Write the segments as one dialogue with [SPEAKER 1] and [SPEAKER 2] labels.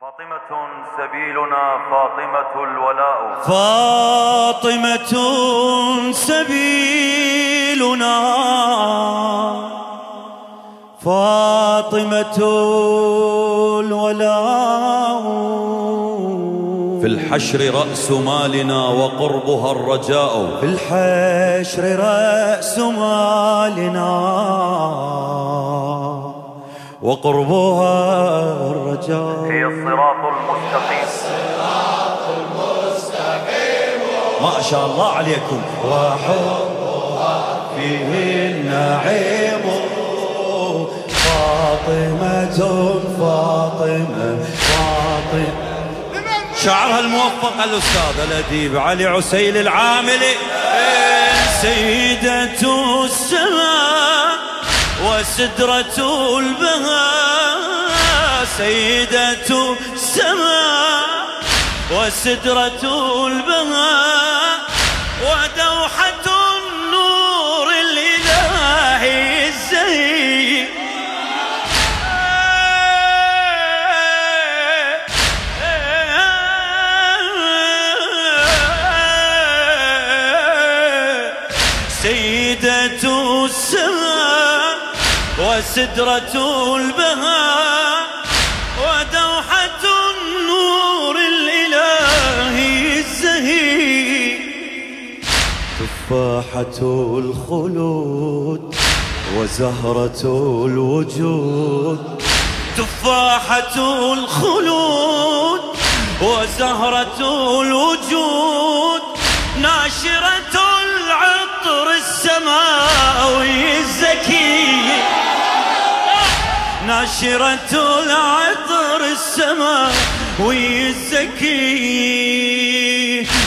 [SPEAKER 1] فاطمة سبيلنا فاطمة الولاء.
[SPEAKER 2] فاطمة سبيلنا. فاطمة الولاء.
[SPEAKER 3] في الحشر رأس مالنا وقربها الرجاء.
[SPEAKER 2] في الحشر رأس مالنا. وقربها الرجاء.
[SPEAKER 1] هي الصراط المستقيم.
[SPEAKER 2] ما شاء الله عليكم. وحبها فيه النعيم. فاطمة فاطمة فاطمة. شعرها الموفق الأستاذ الأديب علي عسيل العاملي. سيدة السماء. وسدرة البهاء سيدة السماء. وسدرة البهاء ودوحة النور الإلهي الزهي سيدة السماء. وسدرة البهاء ودوحة النور الإلهي الزهي تفاحة الخلود وزهرة الوجود. تفاحة الخلود وزهرة الوجود. ناشرة العطر السماوي الزكي. ناشرة العطر السماوي الزكي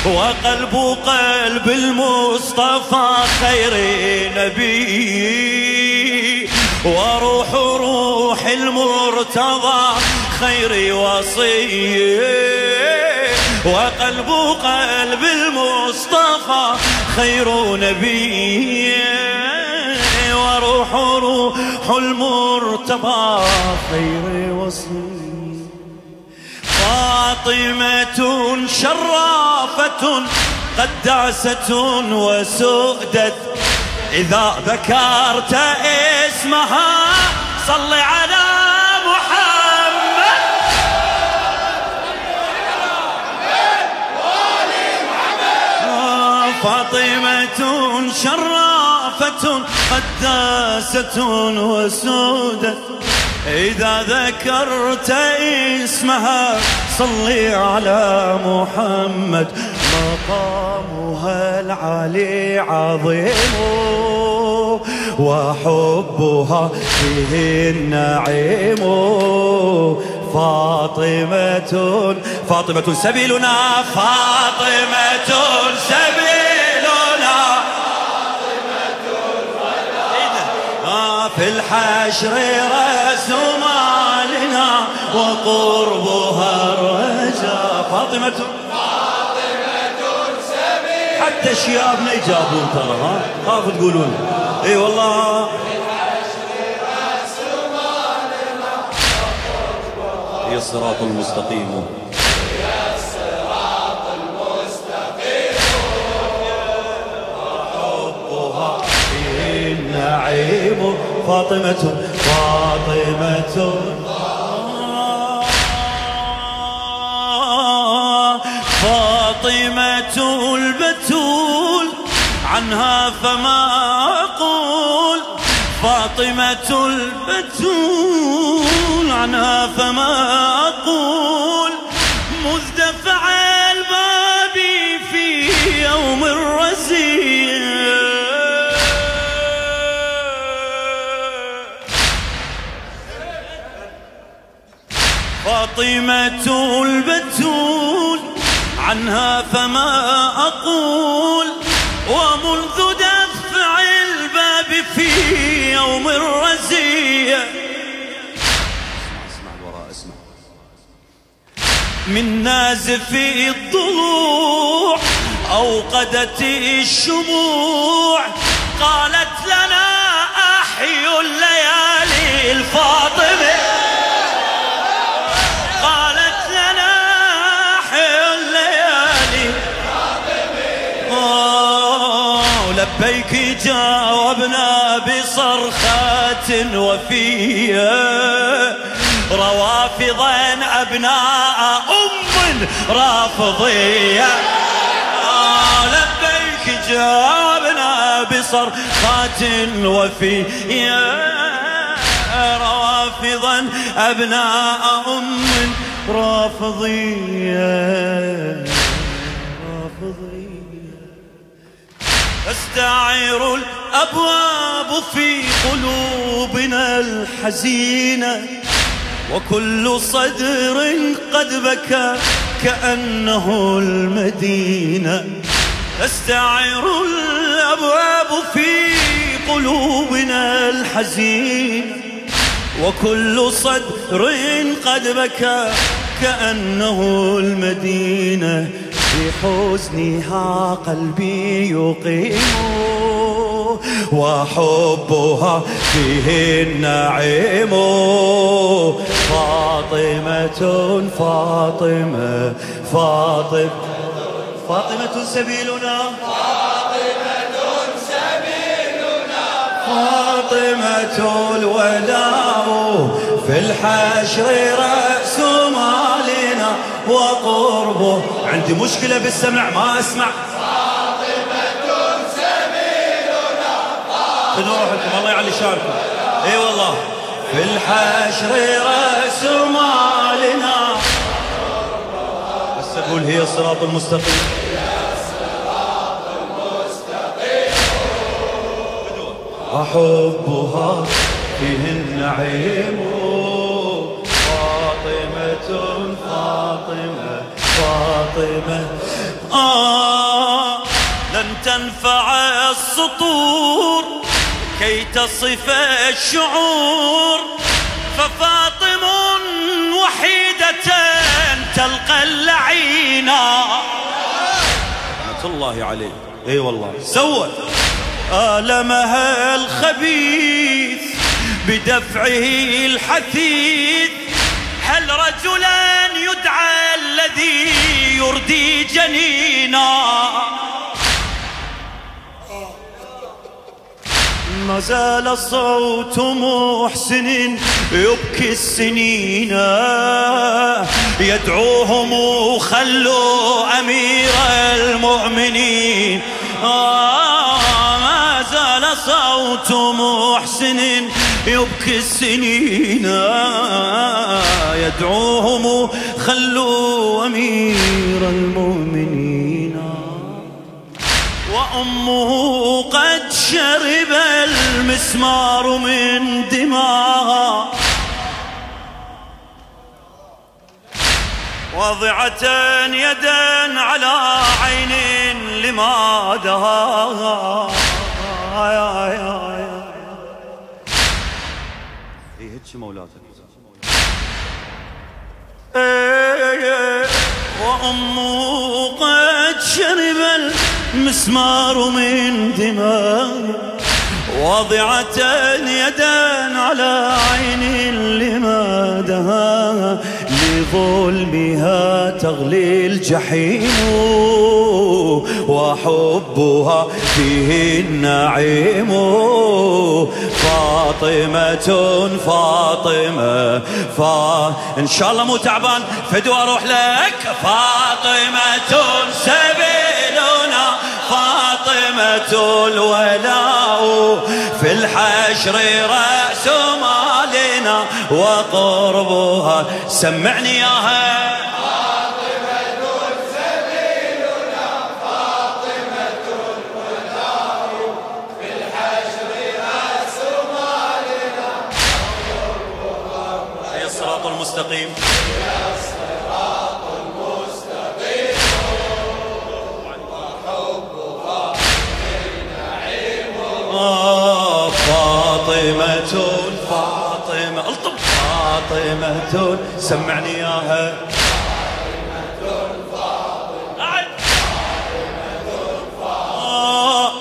[SPEAKER 2] وقلب قلب المصطفى خير نبي وروح روح المرتضى خير وصي وقلب قلب المصطفى خير نبي. روح المرتضى خير وصي فاطمة شرافة قداسة وسؤدت. إذا ذكرت اسمها صل على محمد. آه، فاطمة شرافة. قداسة وسودة. إذا ذكرت اسمها صلي على محمد. مقامها العلي عظيم وحبها فيه النعيم. فاطمة فاطمة سبيلنا فاطمة سبيلنا. الحشر رأس مالنا وقربها الرجاء فاطمة حتى شيابنا يجابون ترى. ها خافوا تقولون. إي والله.
[SPEAKER 3] هي الصراط المستقيم.
[SPEAKER 2] حبها فيه النعيم فاطمة فاطمة. فاطمة البتول عنها فما أقول. فاطمة البتول عنها فما أقول. فاطمة البتول عنها فما أقول. ومنذ دفع الباب في يوم الرزية.
[SPEAKER 3] اسمع الوراء اسمع.
[SPEAKER 2] من نازف الضلوع أوقدت الشموع. قالت جاوبنا بصرخة وفية. روافضا أبناء أم رافضية. آه لبيك جاوبنا بصرخات وفية. روافضا أبناء أم رافضية. تستعير الأبواب في قلوبنا الحزينة وكل صدر قد بكى كأنه المدينة. تستعير الأبواب في قلوبنا الحزينة وكل صدر قد بكى كأنه المدينة. في حزنها قلبي يقيم وحبها فيه النعيم. فاطمة فاطمة فاطمة فاطمة سبيلنا. فاطمة الوداع في الحشر مالنا وقربه عندي مشكلة بالسمع ما أسمع. خذوا روحكم الله يعلي شاركم إي والله. في الحشر رأس مالنا. بس أقول هي الصراط المستقيم. أحبها فيه النعيم. فاطمة. آه لن تنفع السطور كي تصف الشعور. ففاطم وحيدة تلقى اللعينا
[SPEAKER 3] رحمة الله عليه. إي والله.
[SPEAKER 2] سوت. آلمها الخبيث بدفعه الحثيث. هل رجلا يدعى الذي يردي جنينا؟ ما زال صوت محسن يبكي السنين. يدعوهم خلوا أمير المؤمنين. آه ما زال صوت محسن يبكي السنين يدعوهم خلوا أمير المؤمنين وأمه قد شرب المسمار من دماغها وضعة يدا على عين لمادها يا وأمه قد شرب المسمار من دماغ وضعت يدا على عين لمادها لظلمها تغلي الجحيم وحبها فيه النعيم. فاطمة فاطمة فا إن شاء الله مو تعبان. فدوى أروح لك. فاطمة سبيلنا. فاطمة الولاء. في الحشر رأس مالنا وقربها. سمعني ياها المستقيم؟ فاطمة سمعني إياها. آه،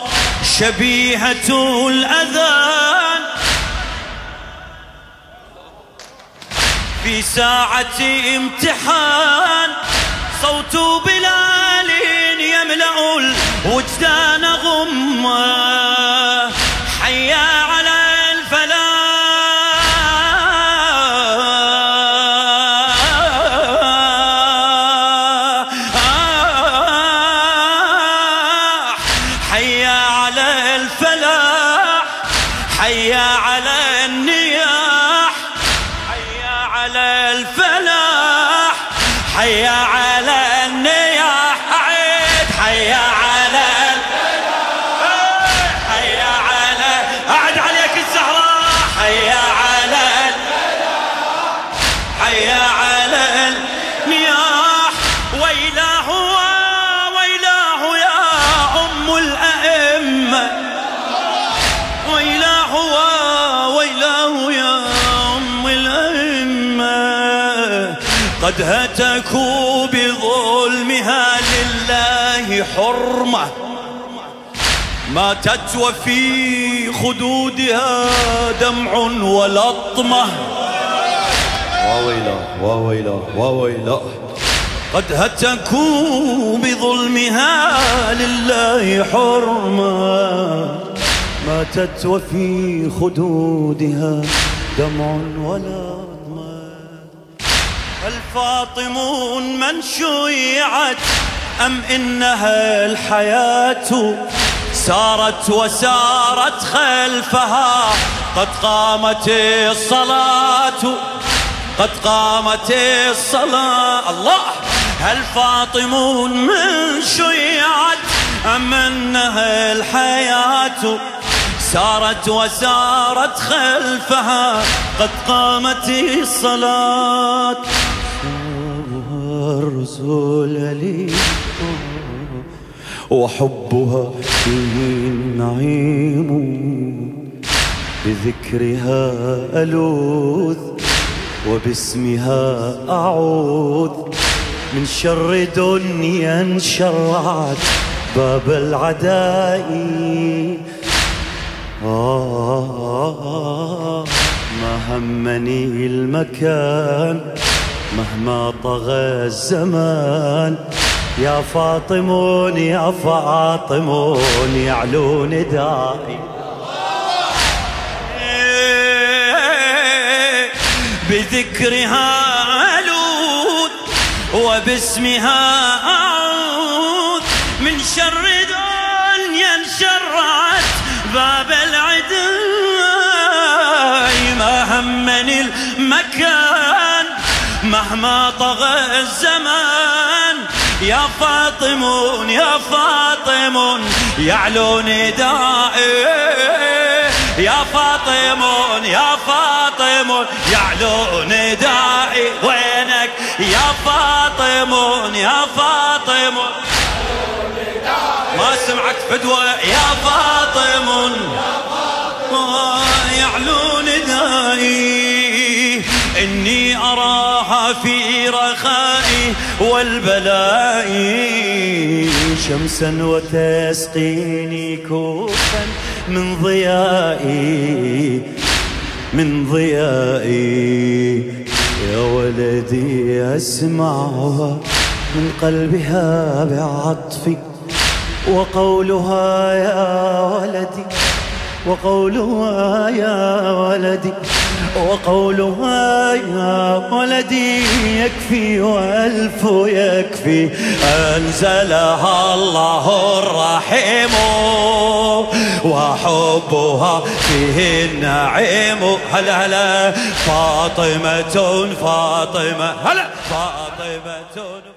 [SPEAKER 2] شبيهة الأذان. في ساعة امتحان صوت بلال يملأ وجدان غمة. حيا حيا على الفلاح حيا على قد هتكوا بظلمها لله حرمة. ماتت وفي خدودها دمع ولطمة.
[SPEAKER 3] وويلا وويلا وويلا
[SPEAKER 2] قد هتكوا بظلمها لله حرمة. ماتت وفي خدودها دمع ولا الفاطمون من شيعت أم إنها الحياة سارت وسارت خلفها؟ قد قامت الصلاة قد قامت الصلاة. الله! هل فاطمون من شيعت أم أنها الحياة سارت وسارت خلفها قد قامت الصلاة. الرسول لي وحبها فيه النعيم بذكرها ألوذ وباسمها أعوذ. من شر دنيا شرعت باب العداء. آه ما همني المكان مهما طغى الزمان. يا فاطمون يا فاطمون يعلو ندائي بذكرها ألوذ وباسمها باب العداء ما همني المكان. مهما طغى الزمان يا فاطمون يا فاطمون يعلو ندائي يا فاطمون يا فاطمون يعلو ندائي وينك؟ يا فاطمون يا فاطمون. ما سمعك فدوة يا فاطمون يعلو ندائي إني أراها في رخائي والبلاء شمسا وتسقيني كوفا من ضيائي من ضيائي. يا ولدي أسمعها من قلبها بعطفي وقولها يا ولدي وقولها يا ولدي وقولها يا ولدي يكفي وألف يكفي. أنزلها الله الرحيم وحبها فيه النعيم. هلا هلا. فاطمة فاطمة هلا. فاطمة